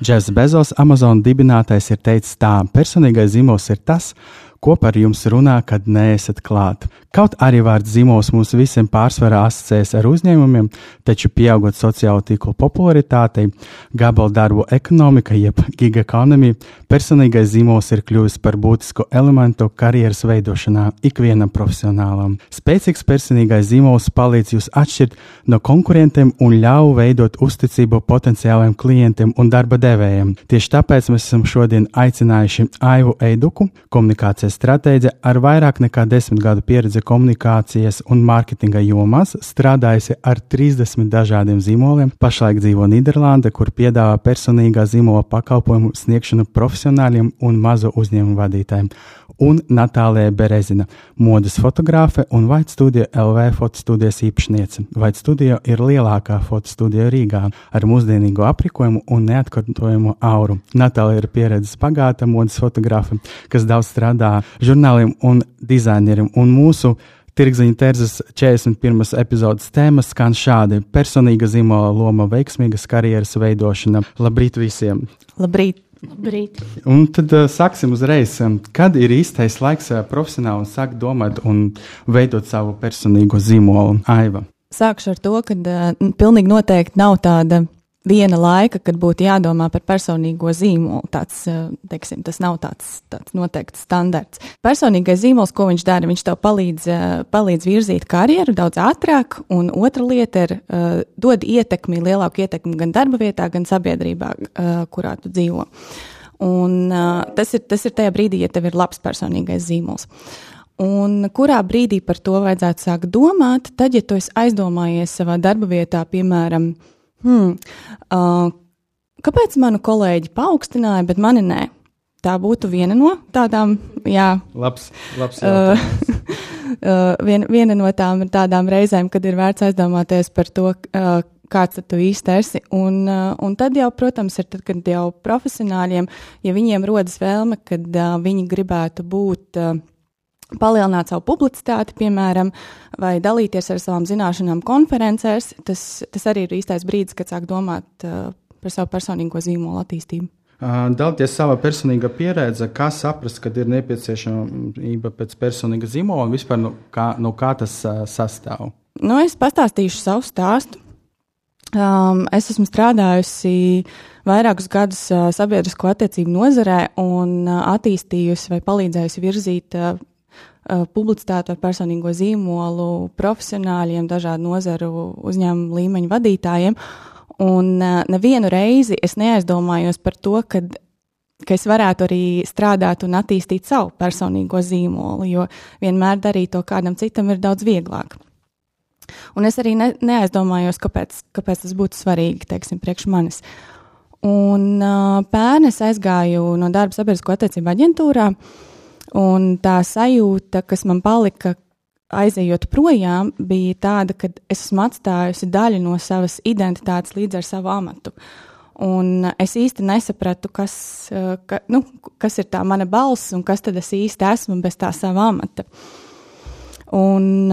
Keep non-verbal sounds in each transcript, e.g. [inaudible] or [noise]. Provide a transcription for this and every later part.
Džefs Bezos, Amazon dibinātais, ir teicis tā: personīgais zīmols ir tas, ko par jums runā, kad neesat klāt. Kaut arī vārds zīmols mums visiem pārsvarā asociējas ar uzņēmumiem, taču pieaugot sociālo tīklu popularitātei, gabaldarbu ekonomika, jeb gigaekonomija, personīgais zīmols ir kļuvis par būtisku elementu karjeras veidošanā ikvienam profesionālam. Spēcīgs personīgais zīmols palīdz jūs atšķirt no konkurentiem un ļauj veidot uzticību potenciāliem klientiem un darba devējiem. Tieši tāpēc mēs esam šodien aicinājuši Aivu Eiduku, komunikācijas stratēģi ar vairāk nekā desmit gadu pieredzi komunikācijas un mārketinga jomās, strādājusi ar 30 dažādiem zīmoliem. Pašlaik dzīvo Nīderlande, kur piedāvā personīgā zīmola pakalpojumu sniegšanu profesionāļiem un mazu uzņēmumu vadītājiem. Un Natālija Berezina, modes fotogrāfe un Vaits studija LV fotostudijas īpašniece. Vaits studija ir lielākā fotostudija Rīgā ar mūsdienīgo aprīkojumu un neatkārtojumu auru. Natālija ir pieredzes pagāta modes fotogrāfe, kas daudz strādā žurnāliem un dizaineriem, un mūsu Tirgziņa Terzas 41. epizodes tēma skan šādi: personīga zīmola loma, veiksmīgas karjeras veidošana. Labrīt visiem! Labrīt! Labrīt. Un tad uh, sāksim uzreiz. Kad ir īstais laiks uh, profesionāli sākt domāt un veidot savu personīgo zīmolu? Aiva. Sākšu ar to, ka uh, pilnīgi noteikti nav tāda viena laika, kad būtu jādomā par personīgo zīmolu. Tāds, eh, teiksim, tas nav tāds, tāds noteikts standarts. Personīgais zīmols, ko viņš dara, viņš tev palīdz, eh, palīdz virzīt karjeru daudz ātrāk, un otra lieta ir uh, dod ietekmi, lielāku ietekmi gan darba vietā, gan sabiedrībā, uh, kurā tu dzīvo. Un, uh, tas, ir, tas ir tajā brīdī, ja tev ir labs personīgais zīmols. Un kurā brīdī par to vajadzētu sākt domāt, tad, ja tu esi aizdomājies savā darba vietā, piemēram, uh, Hmm. Uh, kāpēc manu kolēģi paaugstināja, bet mani nē? Tā būtu viena no tādām, jā. Labs, labs uh, [laughs] vien, viena no tām tādām reizēm, kad ir vērts aizdomāties par to, uh, kāds tu īsti esi. Un, uh, un tad jau, protams, ir tad, kad jau profesionāļiem, ja viņiem rodas vēlme, kad uh, viņi gribētu būt uh, palielināt savu publicitāti, piemēram, vai dalīties ar savām zināšanām konferencēs, tas, tas arī ir īstais brīdis, kad sāk domāt uh, par savu personīgo zīmolu attīstību. Dalties savā personīgā pieredze, kā saprast, kad ir nepieciešamība pēc personīga zīmola un vispār no kā, no kā tas uh, sastāv? Nu, es pastāstīšu savu stāstu. Um, es esmu strādājusi vairākus gadus uh, sabiedrisko attiecību nozarē un uh, attīstījusi vai palīdzējusi virzīt Uh, publicitāti ar personīgo zīmolu profesionāļiem, dažādu nozaru uzņēmumu līmeņu vadītājiem. Un uh, nevienu reizi es neaizdomājos par to, ka, ka es varētu arī strādāt un attīstīt savu personīgo zīmolu, jo vienmēr darīt to kādam citam ir daudz vieglāk. Un es arī ne, neaizdomājos, kāpēc, kāpēc tas būtu svarīgi, teiksim, priekš manis. Un uh, pērn es aizgāju no darba sabiedrisko attiecību aģentūrā, uh, Un tā sajūta, kas man palika aizejot projām, bija tāda, ka es esmu atstājusi daļu no savas identitātes līdz ar savu amatu. Un es īsti nesapratu, kas, ka, nu, kas ir tā mana balss un kas tad es īsti esmu bez tā sava amata. Un,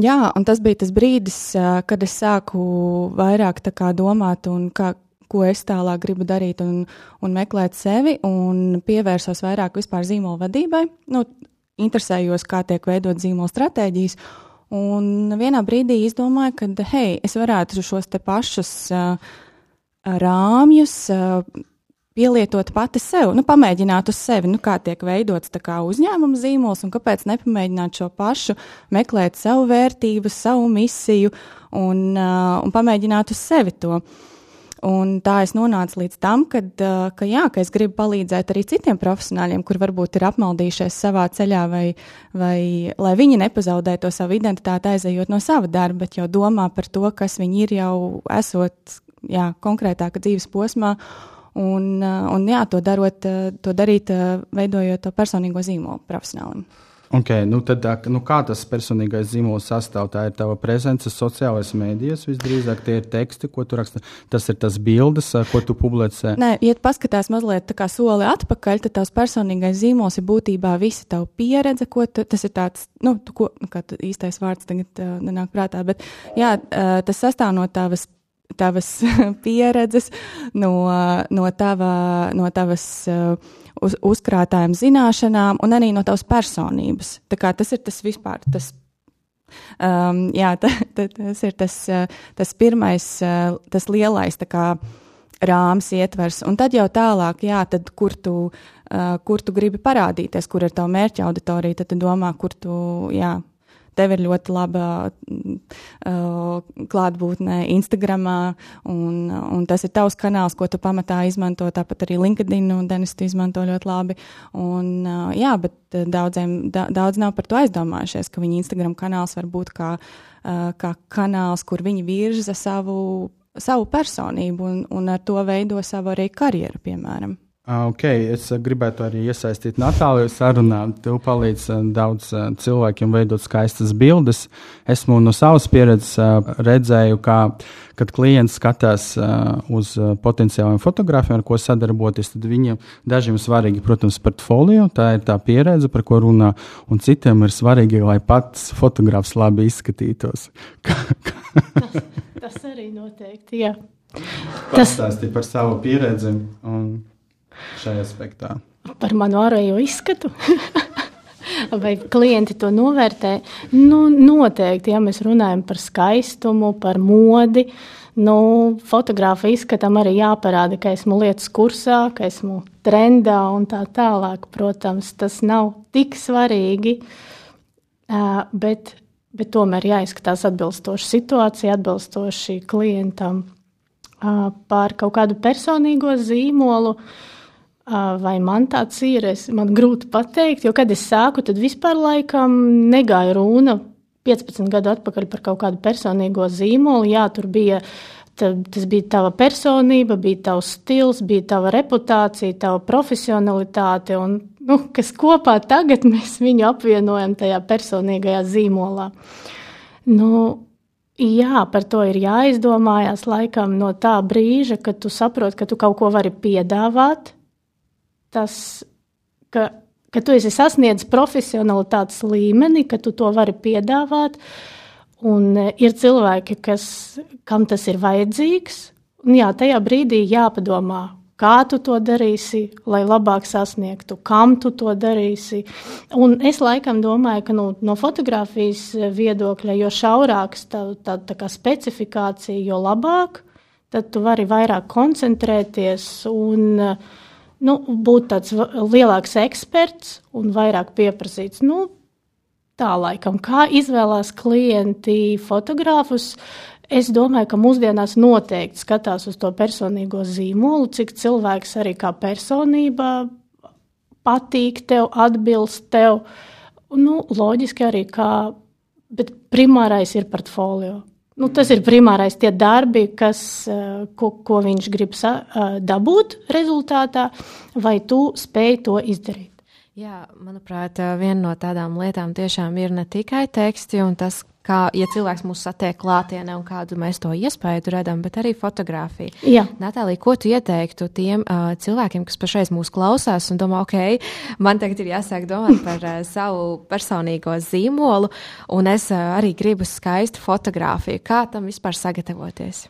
jā, un tas bija tas brīdis, kad es sāku vairāk domāt un kā, ko es tālāk gribu darīt un, un meklēt sevi, un pievērsos vairāk vispār zīmola vadībai. Nu, interesējos, kā tiek veidot zīmola stratēģijas. Un vienā brīdī izdomāju, ka, hei, es varētu šos te pašus uh, rāmjus uh, pielietot pati sev, nu, pamēģināt uz sevi, nu, kā tiek veidots kā uzņēmuma zīmols, un kāpēc nepamēģināt šo pašu, meklēt savu vērtību, savu misiju un, uh, un pamēģināt uz sevi to. Uh, Un tā es nonācu līdz tam, kad, ka, jā, ka es gribu palīdzēt arī citiem profesionāļiem, kur varbūt ir apmaldījušies savā ceļā, vai, vai lai viņi nepazaudē to savu identitāti, aizejot no sava darba, bet jau domā par to, kas viņi ir jau esot jā, konkrētāka dzīves posmā. Un, un jā, to, darot, to darīt, veidojot to personīgo zīmolu profesionālim. Okay, nu tad, nu kā tas personīgais zīmols sastāv? Tā ir tava prezence sociālajās mēdījās, visdrīzāk tie ir teksti, ko tu raksti. Tas ir tas bildes, ko tu publicē. Nē, ja paskatās mazliet tā kā soli atpakaļ, tad tavs personīgais zīmols ir būtībā visa tava pieredze, ko tu, tas ir tāds, nu, tu, ko, nu, kā īstais vārds tagad uh, nenāk prātā, bet jā, uh, tas sastāv no tavas tavas [laughs] pieredzes, no, no, tava, no tavas uh, uz, uzkrātājiem zināšanām un arī no tavas personības. Tā kā tas ir tas vispār. Tas, um, jā, [laughs] ta, ta, tas ir tas, uh, tas pirmais, uh, tas lielais kā, rāms ietvers. Un tad jau tālāk, jā, tad, kur, tu, uh, kur tu gribi parādīties, kur ir tava mērķa auditorija, tad domā, kur tu, jā, tev ir ļoti laba uh, klātbūtne Instagram, un, un tas ir tavs kanāls, ko tu pamatā izmanto. Tāpat arī LinkedIn, un Denis, tu izmanto ļoti labi. Un, uh, jā, bet daudziem, da, daudz nav par to aizdomājušies, ka viņa Instagram kanāls var būt kā, uh, kā kanāls, kur viņi virza savu, savu personību un, un ar to veido savu arī karjeru, piemēram. Okay, es gribētu arī iesaistīt Natāliju sarunā. Tu palīdzi daudz cilvēkiem veidot skaistas bildes. Esmu no savas pieredzes redzēju, kā, kad klients skatās uz potenciāliem fotogrāfiem, ar ko sadarboties, tad viņiem dažiem svarīgi, protams, portfolio, tā ir tā pieredze, par ko runā, un citiem ir svarīgi, lai pats fotogrāfs labi izskatītos. [laughs] tas, tas arī noteikti, jā. Pastāstīja par savu pieredzi. Un šajā aspektā? Par manu ārējo izskatu. [laughs] Vai klienti to novērtē? Nu, noteikti, ja mēs runājam par skaistumu, par modi, nu, fotogrāfa izskatam arī jāparāda, ka esmu lietas kursā, ka esmu trendā un tā tālāk. Protams, tas nav tik svarīgi, bet, bet tomēr jāizskatās atbilstoši situācijai, atbilstoši klientam par kaut kādu personīgo zīmolu. Uh, Vai man tāds ir? Es, man grūti pateikt, jo kad es sāku, tad vispār laikam negāja runa 15 gadu atpakaļ par kaut kādu personīgo zīmolu. Jā, tur bija. Tas bija tava personība, bija tavs stils, bija tava reputācija, tava profesionalitāte, un nu, kas kopā tagad mēs viņu apvienojam tajā personīgajā zīmolā. Nu, Jā, par to ir jāizdomājas laikam no tā brīža, kad tu saproti, ka tu kaut ko vari piedāvāt, tas, ka, ka tu esi sasniedzis profesionalitātes līmeni, ka tu to vari piedāvāt. Un e, ir cilvēki, kas, kam tas ir vajadzīgs. Un jā, tajā brīdī jāpadomā, kā tu to darīsi, lai labāk sasniegtu, kam tu to darīsi. Un es laikam domāju, ka nu, no fotografijas viedokļa, jo šaurāks tā, tā, tā kā specifikācija, jo labāk, tad tu vari vairāk koncentrēties un uh, nu, būt tāds lielāks eksperts un vairāk pieprasīts. Nu, tā laikam, kā izvēlās klienti fotogrāfus. Es domāju, ka mūsdienās noteikti skatās uz to personīgo zīmolu, cik cilvēks arī kā personība patīk tev, atbilst tev. Nu, loģiski arī kā, bet primārais ir portfolio. Nu, tas ir primārais tie darbi, kas, eh, ko, ko viņš grib sa, eh, dabūt rezultātā, vai tu spēj to izdarīt. Jā, manuprāt, eh, viena no tādām lietām tiešām ir ne tikai teksti un tas, kā, ja cilvēks mūs satiek klātienē un kādu mēs to iespēju redzam, bet arī fotografiju. Jā. Natālija, ko tu ieteiktu tiem uh, cilvēkiem, kas pašreiz mūs klausās un domā, ok, man tagad ir jāsāk domāt par uh, savu personīgo zīmolu, un es uh, arī gribu skaistu fotografiju. Kā tam vispār sagatavoties?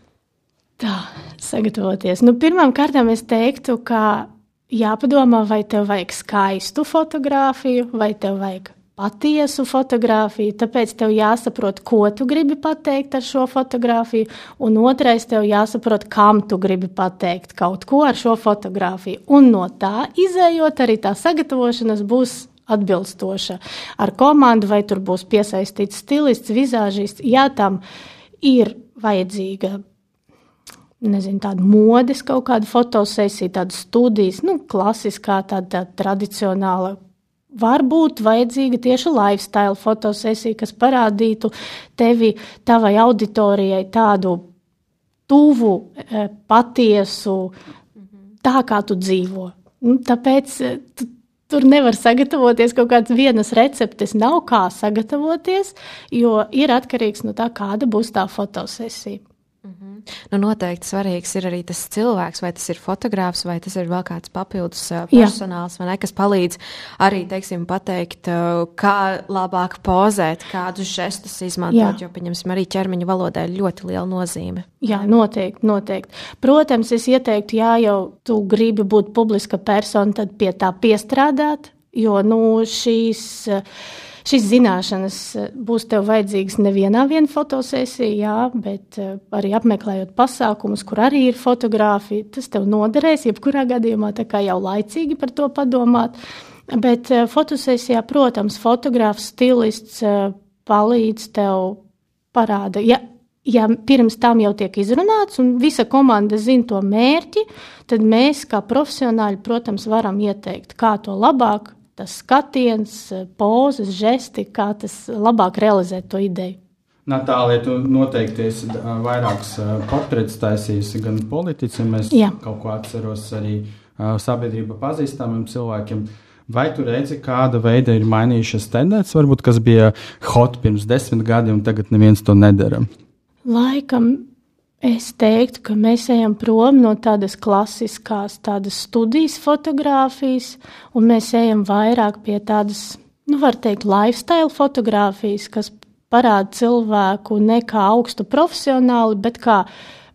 Tā, sagatavoties. Nu, pirmām kārtām es teiktu, ka jāpadomā, vai tev vajag skaistu fotografiju, vai tev vajag patiesu fotografiju, tāpēc tev jāsaprot, ko tu gribi pateikt ar šo fotografiju, un otrais tev jāsaprot, kam tu gribi pateikt kaut ko ar šo fotografiju. Un no tā izējot, arī tā sagatavošanās būs atbilstoša ar komandu, vai tur būs piesaistīts stilists, vizāžists. Jā, tam ir vajadzīga nezinu, tāda modes, kaut kāda fotosesija, tāda studijas, nu, klasiskā, tāda, tāda tradicionāla Var būt vajadzīga tieši lifestyle fotosesija, kas parādītu tevi, tavai auditorijai tādu tuvu, eh, patiesu, tā, kā tu dzīvo. Nu, tāpēc tu, tur nevar sagatavoties kaut kādas vienas receptes, nav kā sagatavoties, jo ir atkarīgs no tā, kāda būs tā fotosesija. Mm -hmm. nu, noteikti svarīgs ir arī tas cilvēks, vai tas ir fotogrāfs, vai tas ir vēl kāds papildus uh, personāls, ne, kas palīdz arī, teiksim, pateikt, uh, kā labāk pozēt, kādus žestus izmantot, Jā. jo, pieņemsim, arī ķermeņa valodai ļoti liela nozīme. Jā, noteikti, noteikti. Protams, es ieteiktu, ja jau tu gribi būt publiska persona, tad pie tā piestrādāt, jo, nu, šīs. Uh, Šīs zināšanas eh, būs tev vajadzīgas nevienā fotosesijā, bet eh, arī apmeklējot pasākumus, kur arī ir fotografija. Tas tev noderēs, jebkurā gadījumā, jau laicīgi par to padomāt. Bet eh, fotosesijā, protams, fotogrāfs, stilists palīdz tev parāda. Ja, ja pirms tam jau tiek izrunāts un visa komanda zina to mērķi, tad mēs, kā profesionāļi, protams, varam ieteikt, kā to labāk tas skatiens, pozas, žesti, kā tas labāk realizēt to ideju. Natālija, tu noteikti esi vairākus portretus taisījusi gan politiciem, es Jā. kaut ko atceros arī sabiedrība pazīstamiem cilvēkiem. Vai tu redzi, kāda veida ir mainījušās tendences, varbūt kas bija hot pirms desmit gadiem, un tagad neviens to nedara? Laikam Es teiktu, ka mēs ejam prom no tādas klasiskās, tādas studijas fotografijas, un mēs ejam vairāk pie tādas, nu, var teikt, lifestyle fotografijas, kas parāda cilvēku ne kā augstu profesionāli, bet kā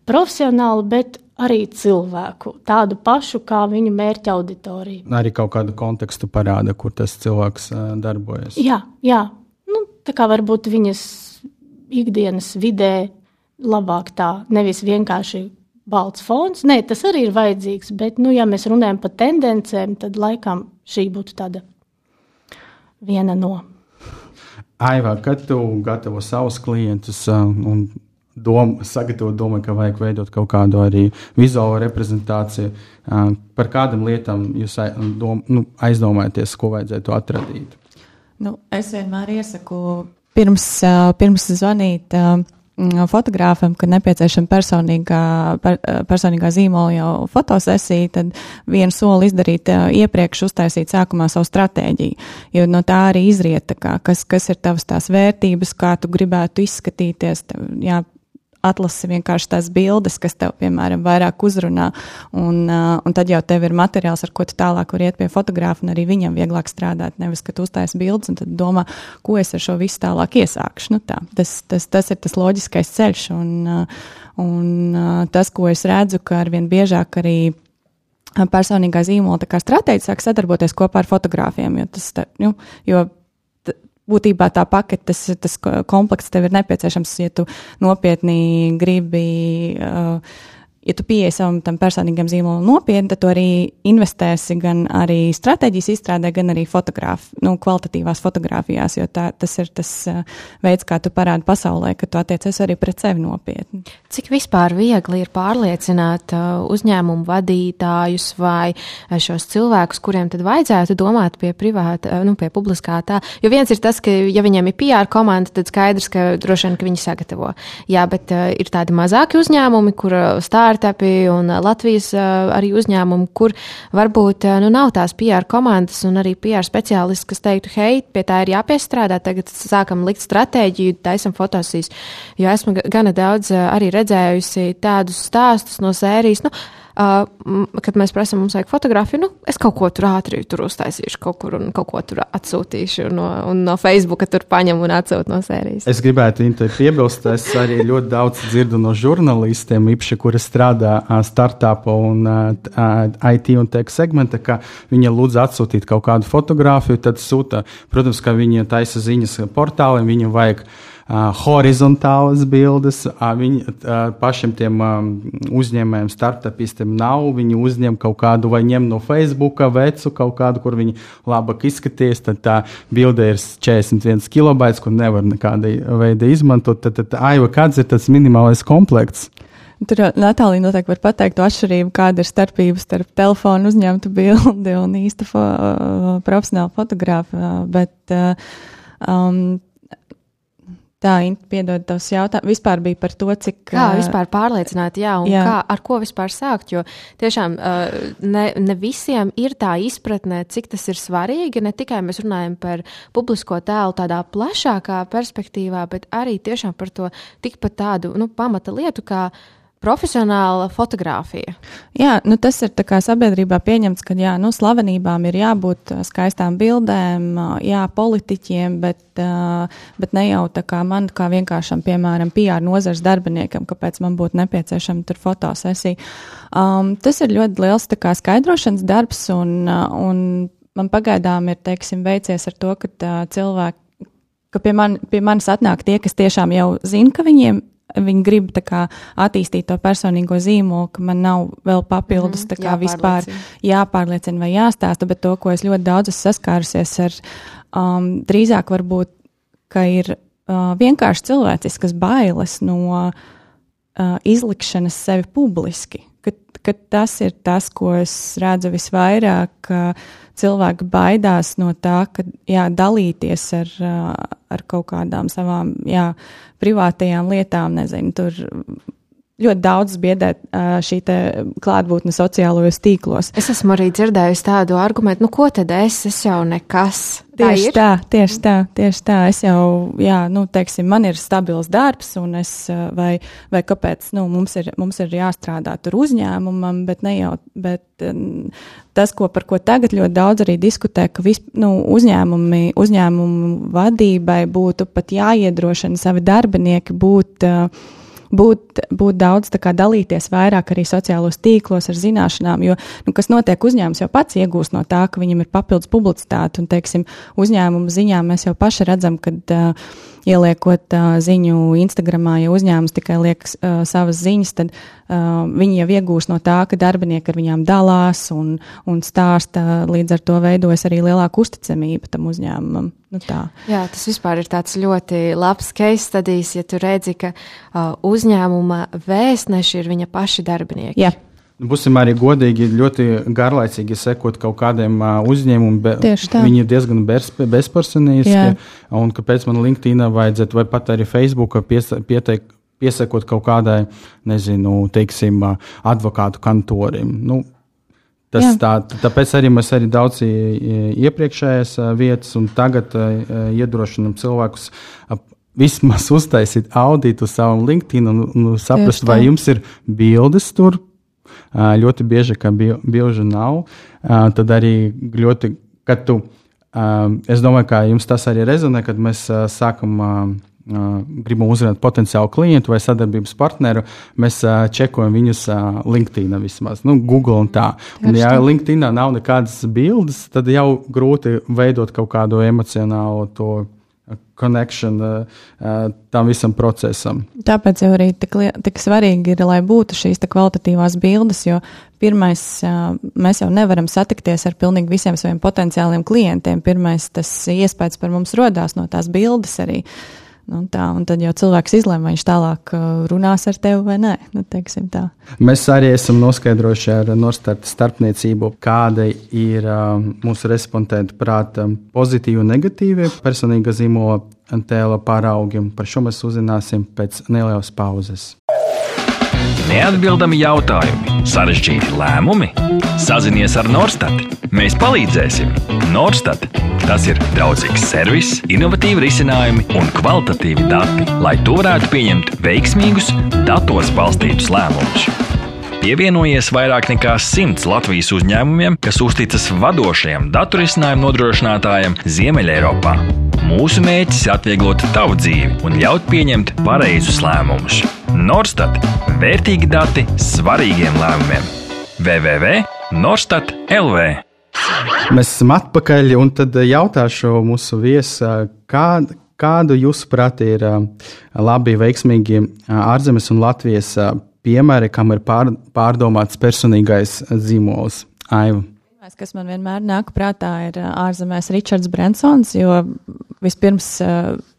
profesionāli, bet arī cilvēku, tādu pašu kā viņu mērķa auditorija. Arī kaut kādu kontekstu parāda, kur tas cilvēks darbojas. Jā, jā. Nu, tā kā varbūt viņas ikdienas vidē labāk tā, nevis vienkārši balts fons. Nē, tas arī ir vajadzīgs, bet, nu, ja mēs runājam par tendencēm, tad laikam šī būtu tāda viena no. Aivā, kad tu gatavo savus klientus uh, un dom, sagatavo domu, ka vajag veidot kaut kādu arī vizuālo reprezentāciju, uh, par kādām lietām jūs dom, nu, aizdomājaties, ko vajadzētu atradīt? Nu, es vienmēr iesaku pirms, uh, pirms zvanīt Mm, fotogrāfam, ka nepieciešama personīgā, per, personīgā zīmola jau fotosesija, tad vienu soli izdarīt iepriekš, uztaisīt sākumā savu stratēģiju. Jo no tā arī izriet, kā, kas, kas ir tavas tās vērtības, kā tu gribētu izskatīties. Tev, jā, atlasi vienkārši tās bildes, kas tev, piemēram, vairāk uzrunā, un, un tad jau tev ir materiāls, ar ko tu tālāk vari iet pie fotografa, un arī viņam vieglāk strādāt. Nevis, ka tu uztaisi bildes un tad domā, ko es ar šo visu tālāk iesākšu. Nu, tā, tas, tas, tas ir tas loģiskais ceļš, un, un tas, ko es redzu, ka arvien biežāk arī personīgā zīmola stratēģija sāk sadarboties kopā ar fotogrāfiem, jo tas, tā, nu, jo būtībā tā pakete, tas, tas komplekss tev ir nepieciešams, ja tu nopietni gribi. Uh, ja tu pieeji savam tam personīgam zīmolam nopietni, tad tu arī investēsi gan arī stratēģijas izstrādē, gan arī fotogrāf, nu, kvalitatīvās fotografijās, jo tā, tas ir tas uh, veids, kā tu parādi pasaulē, ka tu attiecies arī pret sevi nopietni. Cik vispār viegli ir pārliecināt uh, uzņēmumu vadītājus vai uh, šos cilvēkus, kuriem tad vajadzētu domāt pie privāta, nu, pie publiskā tā, jo viens ir tas, ka, ja viņiem ir PR komanda, tad skaidrs, ka droši vien, ka viņi sagatavo. Jā, bet ir tādi mazāki uzņēmumi, kur stāv startupi un uh, Latvijas uh, arī uzņēmumi, kur varbūt uh, nu, nav tās PR komandas un arī PR speciālisti, kas teiktu, hei, pie tā ir jāpiestrādā, tagad sākam likt stratēģiju, taisam fotosīs. Jo esmu gana daudz arī redzējusi tādus stāstus no sērijas. Nu, Uh, kad mēs prasām, mums vajag fotografiju, nu, es kaut ko tur ātri tur uztaisīšu, kaut kur un kaut ko tur atsūtīšu. No, un no Facebook tur paņemu un atsūtu no sērijas. Es gribētu piebilst, es arī ļoti daudz dzirdu no žurnālistiem, īpaši, kuri strādā startup un IT un tech segmenta, ka viņi lūdz atsūtīt kaut kādu fotografiju, tad sūta, protams, ka viņi taisa ziņas portāliem, viņam vajag uh, horizontālas bildes. Uh, viņi uh, pašiem tiem um, uzņēmējiem, startupistiem nav. Viņi uzņem kaut kādu vai ņem no Facebook vecu kaut kādu, kur viņi labāk izskaties. Tad tā bilde ir 41 kilobaits, kur nevar nekāda veida izmantot. Tad, tad aiva, kāds ir tas minimālais komplekts? Tur Natālija noteikti var pateikt to atšķirību, kāda ir starpība starp telefonu uzņemtu bildi un īsta fo, profesionāla fotografa. Bet um, Tā, piedod, tavs jautājums vispār bija par to, cik. Kā vispār pārliecināt, jā, un jā. Kā, ar ko vispār sākt, jo tiešām ne, ne visiem ir tā izpratne, cik tas ir svarīgi, ne tikai mēs runājam par publisko tēlu tādā plašākā perspektīvā, bet arī tiešām par to tikpat tādu, nu, pamata lietu, kā profesionāla fotografija. Jā, nu tas ir sabiedrībā pieņemts, ka jā, nu, slavenībām ir jābūt skaistām bildēm, jā, politiķiem, bet, bet ne jau tā kā man, kā vienkāršam, piemēram, PR nozars darbiniekam, kāpēc man būtu nepieciešama tur fotosesija. Um, tas ir ļoti liels kā, skaidrošanas darbs, un, un man pagaidām ir, teiksim, veicies ar to, ka cilvēki ka pie, man, pie manis atnāk tie, kas tiešām jau zina, ka viņiem viņi grib kā, attīstīt to personīgo zīmolu, ka man nav vēl papildus mm, kā, vispār jāpārliecina vai jāstāsta, bet to, ko es ļoti daudz esmu saskārusies ar, um, drīzāk varbūt, ka ir uh, vienkārši cilvēciskas bailes no uh, izlikšanas sevi publiski. Ka, ka tas ir tas, ko es redzu visvairāk. Uh, cilvēki baidās no tā, ka jā, dalīties ar, ar kaut kādām savām jā, privātajām lietām, nezinu, tur ļoti daudz biedē šī klātbūtne sociālajos tīklos. Es esmu arī dzirdējusi tādu argumentu, nu ko tad es, es jau nekas. Tieši tā, tā, tieši tā, tieši tā. Es jau, jā, nu, teiksim, man ir stabils darbs, un es, vai, vai kāpēc, nu, mums ir, mums ir jāstrādā tur uzņēmumam, bet ne jau, bet tas, ko, par ko tagad ļoti daudz arī diskutē, ka vis, nu, uzņēmumi, uzņēmumu vadībai būtu pat jāiedrošina savi darbinieki būt uh, būt, būt daudz kā, dalīties vairāk arī sociālos tīklos ar zināšanām, jo, nu, kas notiek uzņēmums jau pats iegūst no tā, ka viņam ir papildus publicitāte, un, teiksim, uzņēmumu ziņā mēs jau paši redzam, ka uh, ieliekot uh, ziņu Instagramā, ja uzņēmums tikai liek uh, savas ziņas, tad uh, viņi jau iegūst no tā, ka darbinieki ar viņām dalās un, un stāsta, līdz ar to veidojas arī lielāka uzticamība tam uzņēmumam. Nu tā. Jā, tas vispār ir tāds ļoti labs case studijs, ja tu redzi, ka uh, uzņēmuma vēstneši ir viņa paši darbinieki. Jā. Būsim arī godīgi, ļoti garlaicīgi sekot kaut kādiem uzņēmumiem. Be, viņi ir diezgan bezpersonīski. Un kāpēc man LinkedIn vajadzētu, vai pat arī Facebook pieteikt, piesakot kaut kādai, nezinu, teiksim, advokātu kantorim. Nu, tas Jā. tā, tāpēc arī mēs arī daudz iepriekšējās vietas un tagad iedrošinam cilvēkus vismaz [laughs] uztaisīt auditu savam LinkedIn un, un saprast, vai jums ir bildes tur ļoti bieži, ka bilžu nav, tad arī ļoti, kad tu, es domāju, ka jums tas arī rezonē, kad mēs sākam gribam uzrunāt potenciālu klientu vai sadarbības partneru, mēs čekojam viņus LinkedIn vismaz, nu, Google un tā. Un, ja LinkedIn nav nekādas bildes, tad jau grūti veidot kaut kādu emocionālu to connection uh, uh, tam visam procesam. Tāpēc jau arī tik, tik svarīgi ir, lai būtu šīs kvalitatīvās bildes, jo pirmais, uh, mēs jau nevaram satikties ar pilnīgi visiem saviem potenciāliem klientiem. Pirmais tas iespējas par mums rodās no tās bildes arī. Uh, Nu, tā, un tad jau cilvēks izlēma, vai viņš tālāk uh, runās ar tevi vai nē. Nu, Mēs arī esam noskaidrojuši ar Norstarta starpniecību, kāda ir uh, mūsu respondentu prāta pozitīvi un negatīvi personīga zīmola tēla paraugi. Par šo mēs uzzināsim pēc nelielas pauzes. Neatbildami jautājumi, sarežģīti lēmumi. Sazinies ar Norstat. Mēs palīdzēsim. Norstat. Tas ir draudzīgs servis, innovatīvi risinājumi un kvalitatīvi dati, lai to varētu pieņemt veiksmīgus, datos balstītus lēmumus. Pievienojies vairāk nekā simts Latvijas uzņēmumiem, kas uzticas vadošajam datorisinājumu nodrošinātājam Ziemeļeiropā. Mūsu mērķis ir atvieglot tavu dzīvi un ļaut pieņemt pareizus lēmumus. Norstat - vērtīgi dati svarīgiem lēmumiem. www.norstat.lv Mēs esam atpakaļ, un tad jautāšu mūsu viesā, kā, kādu jūsuprāt ir labi, veiksmīgi ārzemes un Latvijas piemēri, kam ir pār, pārdomāts personīgais zīmols? Aiva. Kas man vienmēr nāk prātā, ir ārzemēs Ričards Brensons, jo vispirms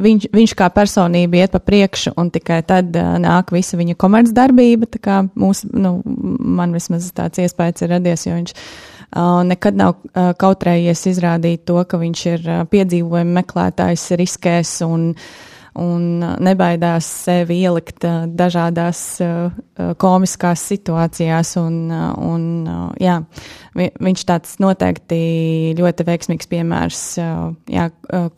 viņš, viņš kā personība iet pa priekšu, un tikai tad nāk visa viņa komercdarbība. Mūs, nu, man vismaz tāds iespējas ir radies, jo viņš nekad nav kautrējies izrādīt to, ka viņš ir piedzīvojuma meklētājs, riskēs un un nebaidās sevi ielikt dažādās komiskās situācijās. Un, un, jā, viņš tāds noteikti ļoti veiksmīgs piemērs, jā,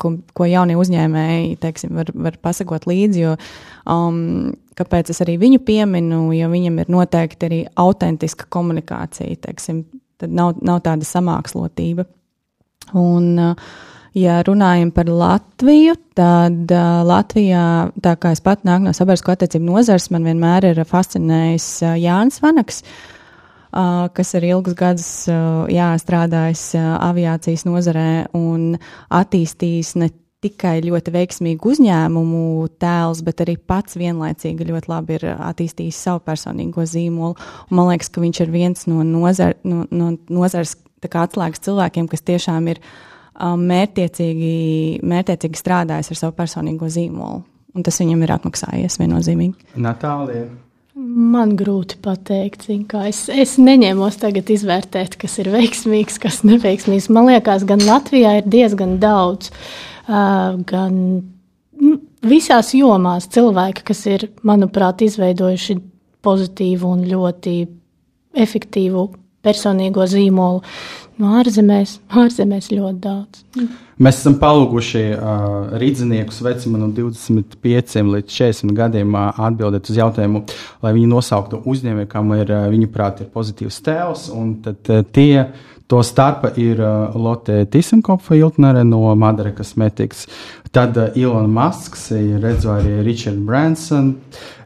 ko, ko jaunie uzņēmēji teiksim, var, var pasakot līdzi. Jo, um, kāpēc es arī viņu pieminu, jo viņam ir noteikti arī autentiska komunikācija. Teiksim, tad nav, nav tāda samākslotība. Un, uh, Ja runājam par Latviju, tad uh, Latvijā, tā kā es pat nāku no sabiedrisko attiecību nozares, man vienmēr ir fascinējis uh, Jānis Vanaks, uh, kas ir ilgus gadus uh, jā, strādājis uh, aviācijas nozarē un attīstījis ne tikai ļoti veiksmīgu uzņēmumu tēls, bet arī pats vienlaicīgi ļoti labi ir attīstījis savu personīgo zīmolu. Un man liekas, ka viņš ir viens no, nozar, no, no nozares atslēgas cilvēkiem, kas tiešām ir Um, mērķiecīgi, mērķiecīgi strādājis ar savu personīgo zīmolu. Un tas viņam ir atmaksājies viennozīmīgi. Natālija. Man grūti pateikt, kā es, es neņēmos tagad izvērtēt, kas ir veiksmīgs, kas neveiksmīgs. Man liekas, gan Latvijā ir diezgan daudz, uh, gan nu, visās jomās cilvēki, kas ir, manuprāt, izveidojuši pozitīvu un ļoti efektīvu personīgo zīmolu. No ārzemēs, ārzemēs ļoti daudz. Mēs esam palūguši uh, rīzniekus vecumā no 25 līdz 40 gadiem uh, atbildēt uz jautājumu, lai viņi nosauktu uzņēmēju, kam ir, uh, viņuprāt, ir pozitīvs tēls. Tad uh, tie to starpa ir uh, Lotte Tisenkopfa Iltnere no Madara Cosmetics. Tad uh, Elon Musks, redzu arī Richard Branson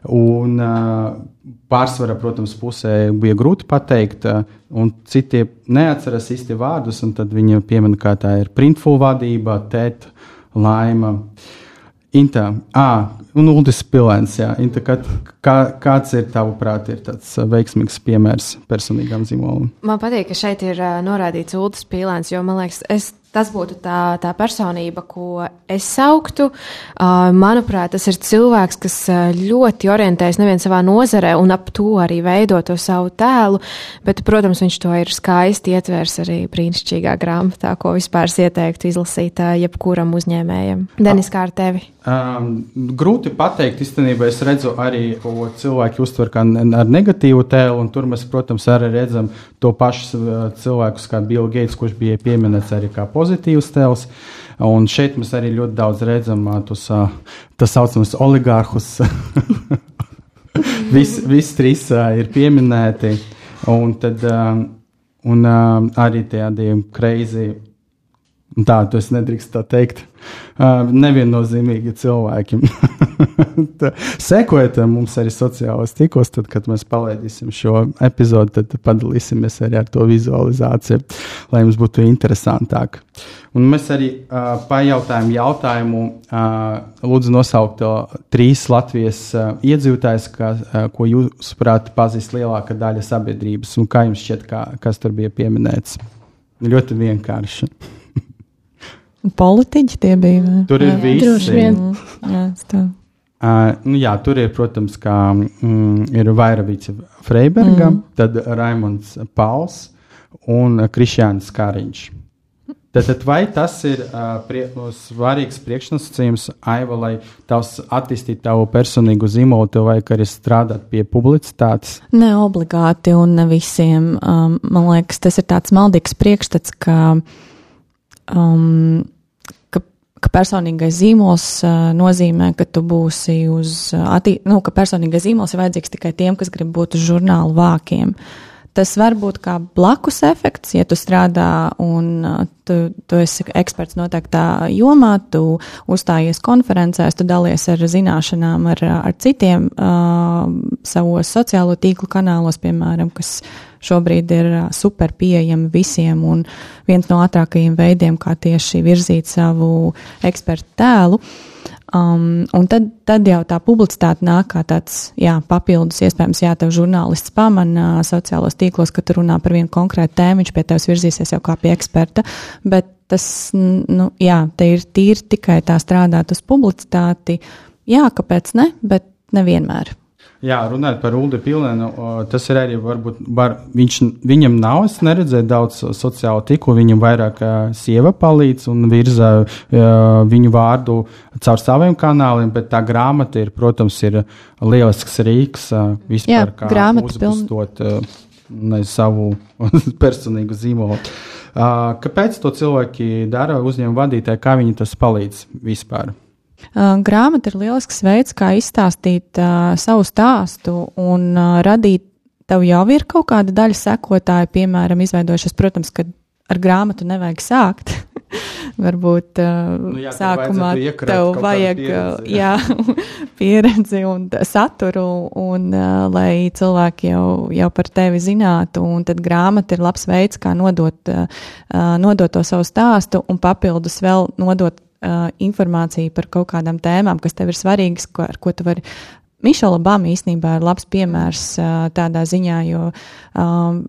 un uh, Pārsvarā, protams, pusē bija grūti pateikt, eh, un citi neatceras īsti vārdus, un tad viņa piemina, kā tā ir printful vadība, tēta, laima. Inta, ah, un Uldis Pilēns, jā. Inta, kā, kā, kāds ir tavuprāt, ir tāds veiksmīgs piemērs personīgām zīmolām? Man patīk, ka šeit ir norādīts Uldis Pilēns, jo man liekas, es Tas būtu tā, tā personība, ko es sauktu. Uh, manuprāt, tas ir cilvēks, kas ļoti orientējas nevien savā nozarē un ap to arī veido to savu tēlu, bet, protams, viņš to ir skaisti ietvers arī brīnišķīgā grāmatā, ko vispār ieteiktu izlasīt jebkuram uzņēmējam. Denis, kā ar tevi? Um, grūti pateikt, īstenībā es redzu arī, ko cilvēki uztver kā ar negatīvu tēlu, un tur mēs, protams, arī redzam to pašu cilvēkus kā Bill Gates, kurš bija pieminēts arī kā pozitīvs pozitīvs tēls. Un šeit mēs arī ļoti daudz redzam tos tā saucamus oligārhus. [laughs] Visi vis trīs ir pieminēti. Un tad un, arī tādi kreizi, tā, to es nedrīkst tā teikt, neviennozīmīgi cilvēki. [laughs] Sekojiet mums arī sociālajos tīklos, tad, kad mēs palaidīsim šo epizodi, tad padalīsimies arī ar to vizualizāciju, lai jums būtu interesantāk. Un mēs arī uh, pajautājām jautājumu, uh, lūdzu nosaukt trīs Latvijas uh, iedzīvotājus, uh, ko jūs, prāt, pazīst lielākā daļa sabiedrības, un kā jums šķiet, kā, kas tur bija pieminēts? Ļoti vienkārši. Politiķi tie bija. Vai? Tur ir visi. Droši vien. Jā, tā. Uh, nu, jā, tur ir, protams, kā, mm, ir Vairavica Freiberga, mm. tad Raimons Pauls un Krišjāns Kāriņš. Tātad, vai tas ir uh, prie, svarīgs priekšnosacījums, Aiva, lai tavs attīstītu tavu personīgu zīmolu, tev vajag arī strādāt pie publicitātes? Ne obligāti un ne visiem. Um, man liekas, tas ir tāds maldīgs priekšstats, ka um, ka personīgais zīmols uh, nozīmē, ka tu būsi uz, uh, attī, nu, ka personīgais zīmols ir vajadzīgs tikai tiem, kas grib būt uz žurnālu vākiem. Tas var būt kā blakus efekts, ja tu strādā un uh, tu, tu esi eksperts noteiktā jomā, tu uzstājies konferencēs, tu dalies ar zināšanām ar, ar citiem uh, savos sociālo tīklu kanālos, piemēram, kas šobrīd ir super pieejami visiem un viens no ātrākajiem veidiem, kā tieši virzīt savu ekspertu tēlu. Um, un tad, tad jau tā publicitāte nāk kā tāds jā, papildus, iespējams, jā, tev žurnālists pamana sociālos tīklos, ka tu runā par vienu konkrētu tēmu, viņš pie tevis virzīsies jau kā pie eksperta. Bet tas, nu, jā, te ir tīri tikai tā strādāt uz publicitāti. Jā, kāpēc ne, bet nevienmēr. Jā, runājot par Ulu Pilēnu, tas ir arī varbūt, var, viņš, viņam nav, es neredzēju daudz sociālo tiku, viņam vairāk sieva palīdz un virza viņu vārdu caur saviem kanāliem, bet tā grāmata ir, protams, ir lielisks rīks vispār, Jā, kā uzbustot piln... savu [laughs] personīgu zīmolu. Kāpēc to cilvēki dara, uzņēmuma vadītāji, kā viņi tas palīdz vispār? Grāmata ir lielisks veids, kā izstāstīt uh, savu stāstu un uh, radīt. Tev jau ir kaut kāda daļa sekotāja, piemēram, izveidojušies. Protams, ka ar grāmatu nevajag sākt. [laughs] Varbūt uh, nu, jā, sākumā tev vajag pieredzi, jā. Jā, [laughs] pieredzi un saturu, un uh, lai cilvēki jau, jau par tevi zinātu. Un tad grāmata ir labs veids, kā nodot, uh, nodot to savu stāstu un papildus vēl nodot uh, informāciju par kaut kādām tēmām, kas tev ir svarīgas, ko, ar ko tu vari. Mišela Obama īstenībā ir labs piemērs uh, tādā ziņā, jo um,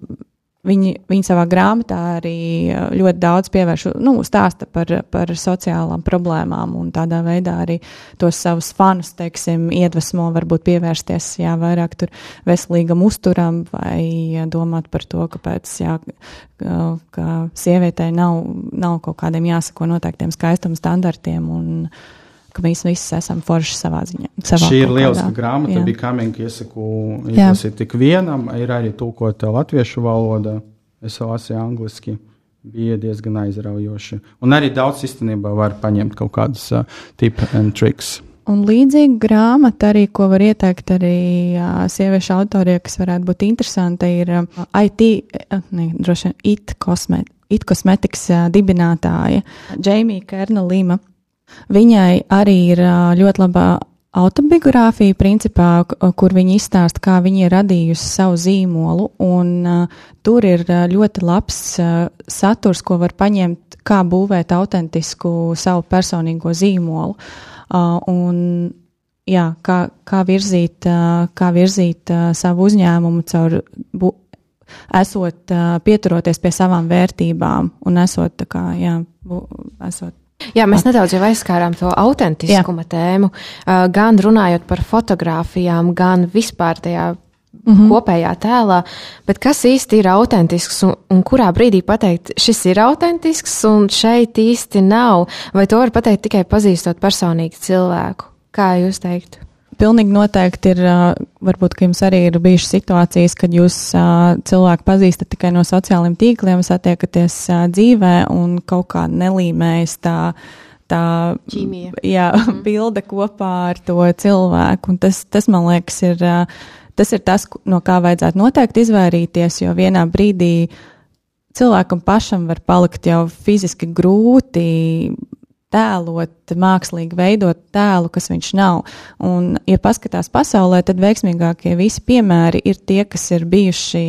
Viņi, viņi savā grāmatā arī ļoti daudz pievērš, nu, stāsta par, par sociālām problēmām un tādā veidā arī tos savus fanus, teiksim, iedvesmo varbūt pievērsties, jā, vairāk tur veselīgam uzturam vai domāt par to, kāpēc, jā, ka sievietei nav, nav kaut kādiem jāsako noteiktiem skaistuma standartiem un, ka mēs visi esam forši savā ziņā. Savā Šī ir lieliska grāmata, bija Kamīna, iesaku izlasīt tik vienam, ir arī tulkota latviešu valodā, es lasīju angliski. Bija diezgan aizraujoši. Un arī daudz īstenībā var paņemt kaut kādus uh, tipu and tricks. Un līdzīga grāmata, arī, ko var ieteikt arī uh, sieviešu autoriem, kas varētu būt interesanta, ir uh, IT, uh, ne, droši vien, IT, kosmet, IT kosmetikas uh, dibinātāja Džeimija Kerna Lima. Viņai arī ir ļoti laba autobiogrāfija, principā, kur viņa izstāsta, kā viņa ir radījusi savu zīmolu, un uh, tur ir ļoti labs uh, saturs, ko var paņemt, kā būvēt autentisku savu personīgo zīmolu. Uh, un, jā, kā, kā virzīt, uh, kā virzīt uh, savu uzņēmumu caur. Bu, Esot uh, pieturoties pie savām vērtībām un esot, kā, jā, bu, esot Jā, mēs nedaudz jau aizskārām to autentiskuma Jā. tēmu, uh, gan runājot par fotografijām, gan vispār tajā mm -hmm. kopējā tēlā. Bet kas īsti ir autentisks un, un kurā brīdī pateikt, šis ir autentisks un šeit īsti nav? Vai to var pateikt tikai pazīstot personīgi cilvēku? Kā jūs teiktu? Pilnīgi noteikti ir, varbūt, ka jums arī ir bijušas situācijas, kad jūs cilvēku pazīstat tikai no sociālajiem tīkliem, satiekaties dzīvē un kaut kā nelīmējas tā. Tā Ķīmija. jā, [laughs] mm. bilde kopā ar to cilvēku. Un tas, tas, man liekas, ir tas, ir tas, no kā vajadzētu noteikti izvairīties, jo vienā brīdī cilvēkam pašam var palikt jau fiziski grūti tēlot, mākslīgi veidot tēlu, kas viņš nav. Un, ja paskatās pasaulē, tad veiksmīgākie visi piemēri ir tie, kas ir bijuši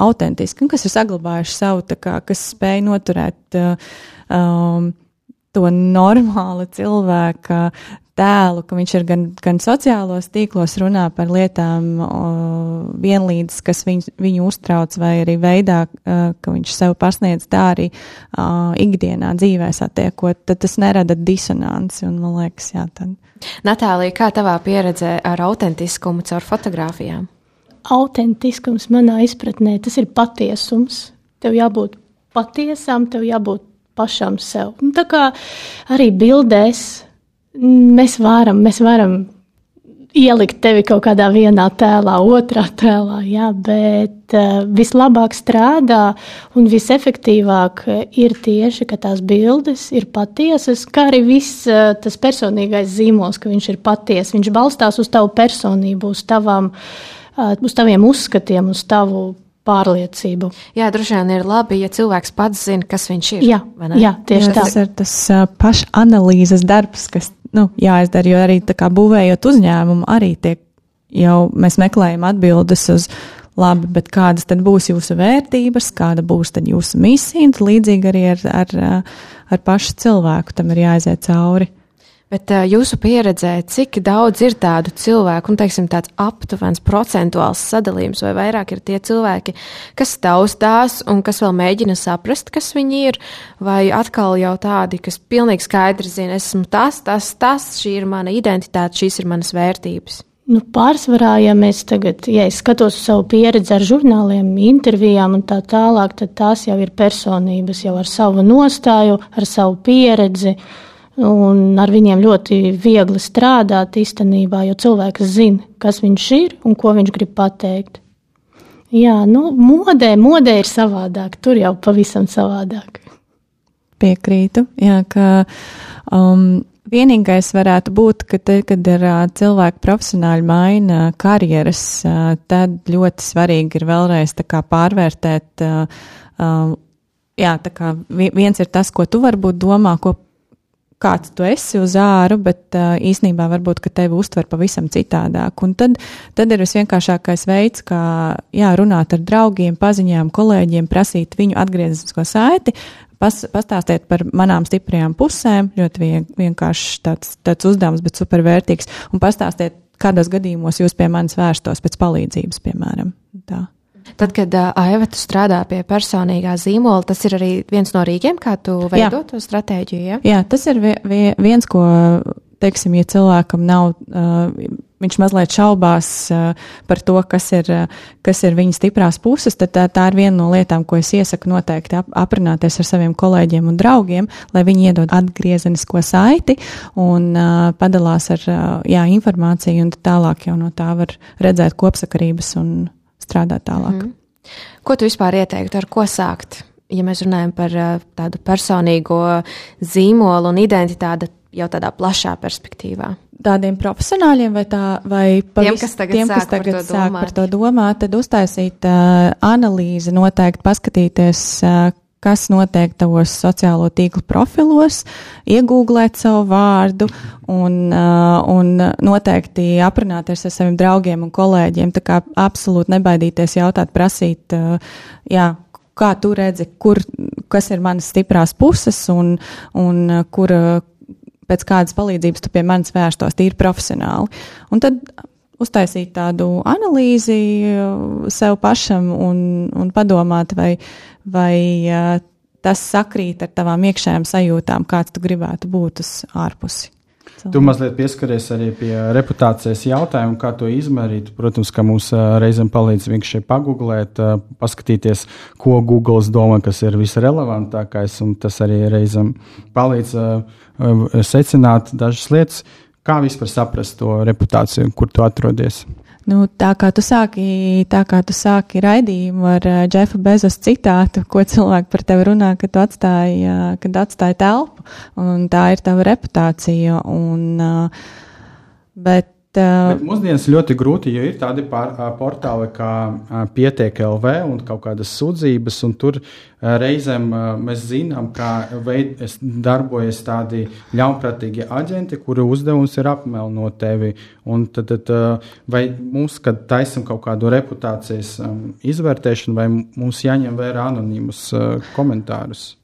autentiski un kas ir saglabājuši savu, kā, kas spēj noturēt uh, um, to normālu cilvēka tēlu, ka viņš ir gan, gan sociālos tīklos runā par lietām o, vienlīdz, kas viņ, viņu uztrauc, vai arī veidā, ka viņš sev pasniedz tā arī o, ikdienā dzīvē satiekot, tad tas nerada disonanci, un man liekas, jā, tad. Natālija, kā tavā pieredzē ar autentiskumu caur fotografijām? Autentiskums manā izpratnē, tas ir patiesums. Tev jābūt patiesam, tev jābūt pašam sev. Un tā kā arī bildēs mēs varam, mēs varam ielikt tevi kaut kādā vienā tēlā, otrā tēlā, jā, bet uh, vislabāk strādā un visefektīvāk ir tieši, ka tās bildes ir patiesas, kā arī viss uh, tas personīgais zīmols, ka viņš ir patiess. Viņš balstās uz tavu personību, uz, tavām, uh, uz taviem uzskatiem, uz tavu pārliecību. Jā, droši vien ir labi, ja cilvēks pats zina, kas viņš ir. Jā, jā tieši jā, tā. Tas ir tas pašanalīzes darbs, kas nu, jāizdara, jo arī kā būvējot uzņēmumu, arī tiek jau mēs meklējam atbildes uz labi, bet kādas tad būs jūsu vērtības, kāda būs tad jūsu misija, un līdzīgi arī ar, ar, ar pašu cilvēku tam ir jāaiziet cauri. Bet uh, jūsu pieredzē, cik daudz ir tādu cilvēku, un teiksim, tāds aptuvens procentuāls sadalījums, vai vairāk ir tie cilvēki, kas taustās un kas vēl mēģina saprast, kas viņi ir, vai atkal jau tādi, kas pilnīgi skaidri zina, esmu tas, tas, tas, šī ir mana identitāte, šīs ir manas vērtības? Nu, pārsvarā, ja mēs tagad, ja es skatos uz savu pieredzi ar žurnāliem, intervijām un tā tālāk, tad tās jau ir personības, jau ar savu nostāju, ar savu pieredzi. Un ar viņiem ļoti viegli strādāt īstenībā, jo cilvēks zina, kas viņš ir un ko viņš grib pateikt. Jā, nu, modē, modē ir savādāk, tur jau pavisam savādāk. Piekrītu, jā, ka um, Vienīgais varētu būt, ka te, kad ir uh, cilvēki profesionāli maina karjeras, uh, tad ļoti svarīgi ir vēlreiz pārvērtēt. Uh, uh, jā, tā kā viens ir tas, ko tu varbūt domā, ko kāds tu esi uz āru, bet uh, īsnībā varbūt, tevi uztver pavisam citādāk. Un tad, tad ir visvienkāršākais veids, kā jā, runāt ar draugiem, paziņām, kolēģiem, prasīt viņu atgrieznisko saiti, pas, pastāstiet par manām stiprajām pusēm. Ļoti vien, vienkārši tāds, tāds uzdevums, bet supervērtīgs. Un pastāstiet, kādos gadījumos jūs pie manis vērstos pēc palīdzības, piemēram. Tā. Tad, kad uh, Aiva strādā pie personīgā zīmola, tas ir arī viens no rīkiem, kā tu veido to stratēģiju. Ja? Jā, tas ir viens, ko, teiksim, ja cilvēkam nav. Uh, viņš mazliet šaubās uh, par to, kas ir, uh, kas ir viņa stiprās puses, tad tā, tā ir viena no lietām, ko es iesaku noteikti ap, aprunāties ar saviem kolēģiem un draugiem, lai viņi iedod atgriezenisko saiti un uh, padalās ar jā, informāciju, un tālāk jau no tā var redzēt kopsakarības un strādāt tālāk. Mm. Ko tu vispār ieteiktu, ar ko sākt? Ja mēs runājam par uh, tādu personīgo zīmolu un identitāti jau tādā plašā perspektīvā tādiem profesionāļiem vai, tā, vai tiem, kas tagad, tiem, kas tagad par sāk par to domāt, tad uztaisīt uh, analīzi, noteikti paskatīties, uh, kas notiek tavos sociālo tīklu profilos, iegūglēt savu vārdu un, uh, un noteikti aprunāties ar saviem draugiem un kolēģiem. Tā kā absolūti nebaidīties jautāt, prasīt, uh, jā, kā tu redzi, kur, kas ir manas stiprās puses un, un kur, pēc kādas palīdzības tu pie manis vērstos tīri profesionāli. Un tad uztaisīt tādu analīzi uh, sev pašam un, un padomāt, vai, vai tas sakrīt ar tavām iekšējām sajūtām, kāds tu gribētu būt uz ārpusi. Tu mazliet pieskaries arī pie reputācijas jautājuma, kā to izmērīt. Protams, ka mums reizēm palīdz vienkārši pagūglēt, paskatīties, ko Google domā, kas ir visrelevantākais, tas arī reizēm palīdz secināt dažas lietas, kā vispār saprast to reputāciju, kur tu atrodies. Nu, tā kā tu sāki, tā kā tu sāki raidījumu ar uh, Jeffa Bezos citātu, ko cilvēki par tevi runā, kad atstāji, uh, kad atstāji telpu, un tā ir tava reputācija. Un, uh, bet Bet mūsdienās ļoti grūti, jo ir tādi pār, portāli kā Pietiek LV un kaut kādas sūdzības, un tur reizēm mēs zinām, ka veid, darbojas tādi ļaunprātīgi aģenti, kuru uzdevums ir apmelnot tevi. Un tad, tad vai mums, kad taisam kaut kādu reputācijas izvērtēšanu, vai mums jāņem vērā anonīmus komentārus?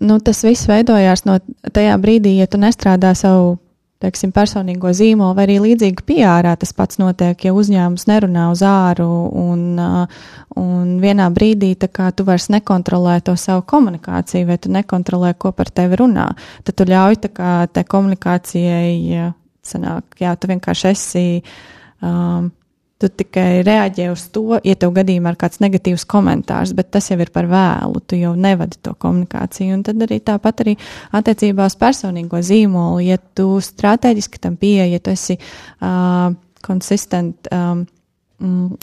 Nu, tas viss veidojās no tajā brīdī, ja tu nestrādā savu teiksim, personīgo zīmolu, vai arī līdzīgi PR. Tas pats notiek, ja uzņēmums nerunā uz āru un, un vienā brīdī tu vairs nekontrolē to savu komunikāciju, vai tu nekontrolē, ko par tevi runā. Tad tu ļauj kā, tai komunikācijai, sanāk, jā, tu vienkārši esi. Um, Tu tikai reaģē uz to, ja tev gadījumā ir kāds negatīvs komentārs, bet tas jau ir par vēlu. Tu jau nevadi to komunikāciju. Un tad arī tāpat arī attiecībā uz personīgo zīmolu, ja tu strateģiski tam pieeji, ja tu esi uh, konsistent, um,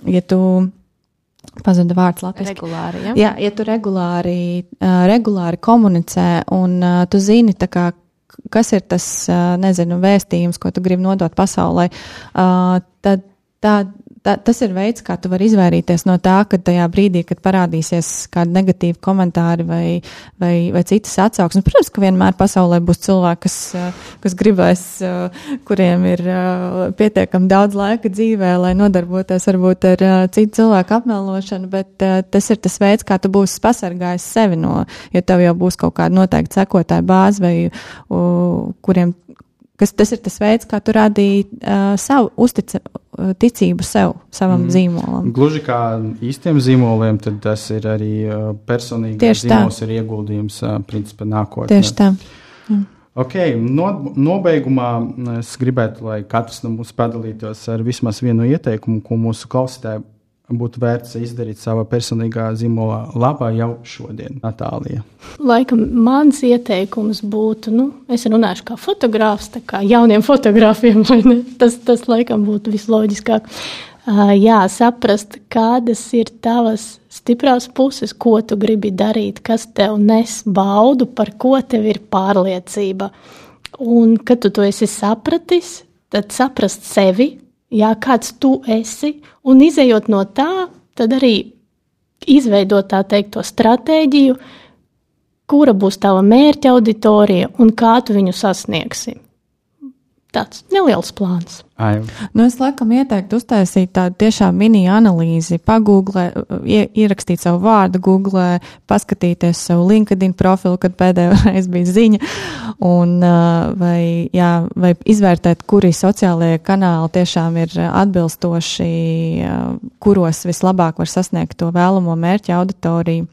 ja tu pazuda vārds Latvijas. Regulāri, ja? Jā, ja tu regulāri, uh, regulāri komunicē un uh, tu zini, kā, kas ir tas, nezinu, vēstījums, ko tu gribi nodot pasaulē, tad tā, tā, tas ir veids, kā tu vari izvairīties no tā, ka tajā brīdī, kad parādīsies kādi negatīvi komentāri vai, vai, vai citas atsauksmes, protams, ka vienmēr pasaulē būs cilvēki, kas, kas gribēs, kuriem ir pietiekami daudz laika dzīvē, lai nodarbotos varbūt ar citu cilvēku apmelošanu, bet tas ir tas veids, kā tu būsi pasargājis sevi no, jo tev jau būs kaut kāda noteikta sekotāja bāze vai kuriem kas tas ir tas veids, kā tu rādīji uh, savu uztic, ticību sev, savam mm. zīmolam. Gluži kā īstiem zīmoliem, tad tas ir arī uh, personīgi zīmols, ir ieguldījums uh, principā nākotnē. Tieši tā. Mm. Okay, no, nobeigumā es gribētu, lai katrs no mums padalītos ar vismaz vienu ieteikumu, ko mūsu klausītāji būtu vērts izdarīt savā personīgā zīmola labā jau šodien, Natālija? Laikam mans ieteikums būtu, nu, es runāšu kā fotogrāfs, tā kā jauniem fotogrāfiem, tas, tas laikam būtu visloģiskāk. Uh, jā, saprast, kādas ir tavas stiprās puses, ko tu gribi darīt, kas tev nes baudu, par ko tev ir pārliecība. Un, kad tu to esi sapratis, tad saprast sevi, jā, kāds tu esi, un izējot no tā, tad arī izveidot tā teikt, to stratēģiju, kura būs tava mērķa auditorija un kā tu viņu sasniegsi. Tāds neliels plāns. Ai. Nu, es laikam ieteiktu uztaisīt tādu tiešām mini analīzi, pagūglēt, ierakstīt savu vārdu Google, paskatīties savu LinkedIn profilu, kad pēdējo [laughs] reizi bija ziņa, un vai, jā, vai izvērtēt, kuri sociālajie kanāli tiešām ir atbilstoši, kuros vislabāk var sasniegt to vēlamo mērķa auditoriju.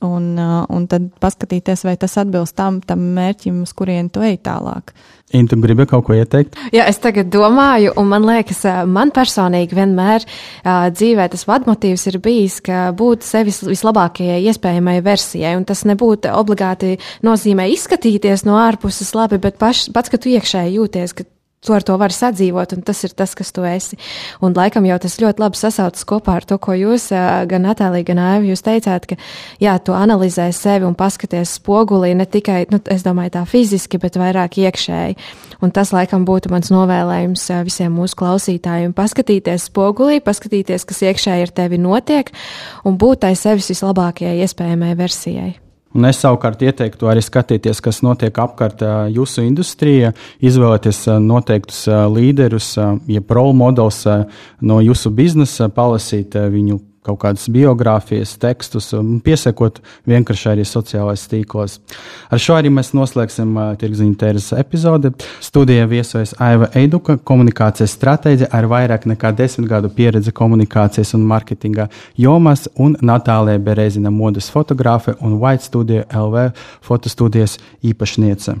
Un, un tad paskatīties, vai tas atbilst tam, tam mērķim, uz kurien tu ej tālāk. Intu gribi kaut ko ieteikt? Jā, es tagad domāju, un man liekas, man personīgi vienmēr uh, dzīvē tas vadmotīvs ir bijis, ka būt sevis vislabākajai iespējamai versijai, un tas nebūtu obligāti nozīmē izskatīties no ārpuses labi, bet paš, pats, ka tu iekšēji jūties, ka tu ar to vari sadzīvot, un tas ir tas, kas tu esi. Un laikam jau tas ļoti labi sasaucas kopā ar to, ko jūs, gan Natālija, gan Aiva, jūs teicāt, ka, jā, tu analizē sevi un paskaties spogulī ne tikai, nu, es domāju, tā fiziski, bet vairāk iekšēji. Un tas, laikam, būtu mans novēlējums visiem mūsu klausītājiem. Paskatīties spogulī, paskatīties, kas iekšēji ar tevi notiek, un būt tai sevis vislabākajai iespējamai versijai. Un es savukārt ieteiktu arī skatīties, kas notiek apkārt jūsu industrijā, izvēlēties noteiktus līderus, jeb role models no jūsu biznesa, palasīt viņu kaut kādas biogrāfijas, tekstus, piesakot vienkārši arī sociālais tīklos. Ar šo arī mēs noslēgsim uh, tirgziņu tēras epizodi. Studijā viesojas Aiva Eiduka, komunikācijas stratēģe ar vairāk nekā desmit gadu pieredzi komunikācijas un marketinga jomās, un Natālija Berezina modes fotogrāfe un White Studio LV fotostudijas īpašniece.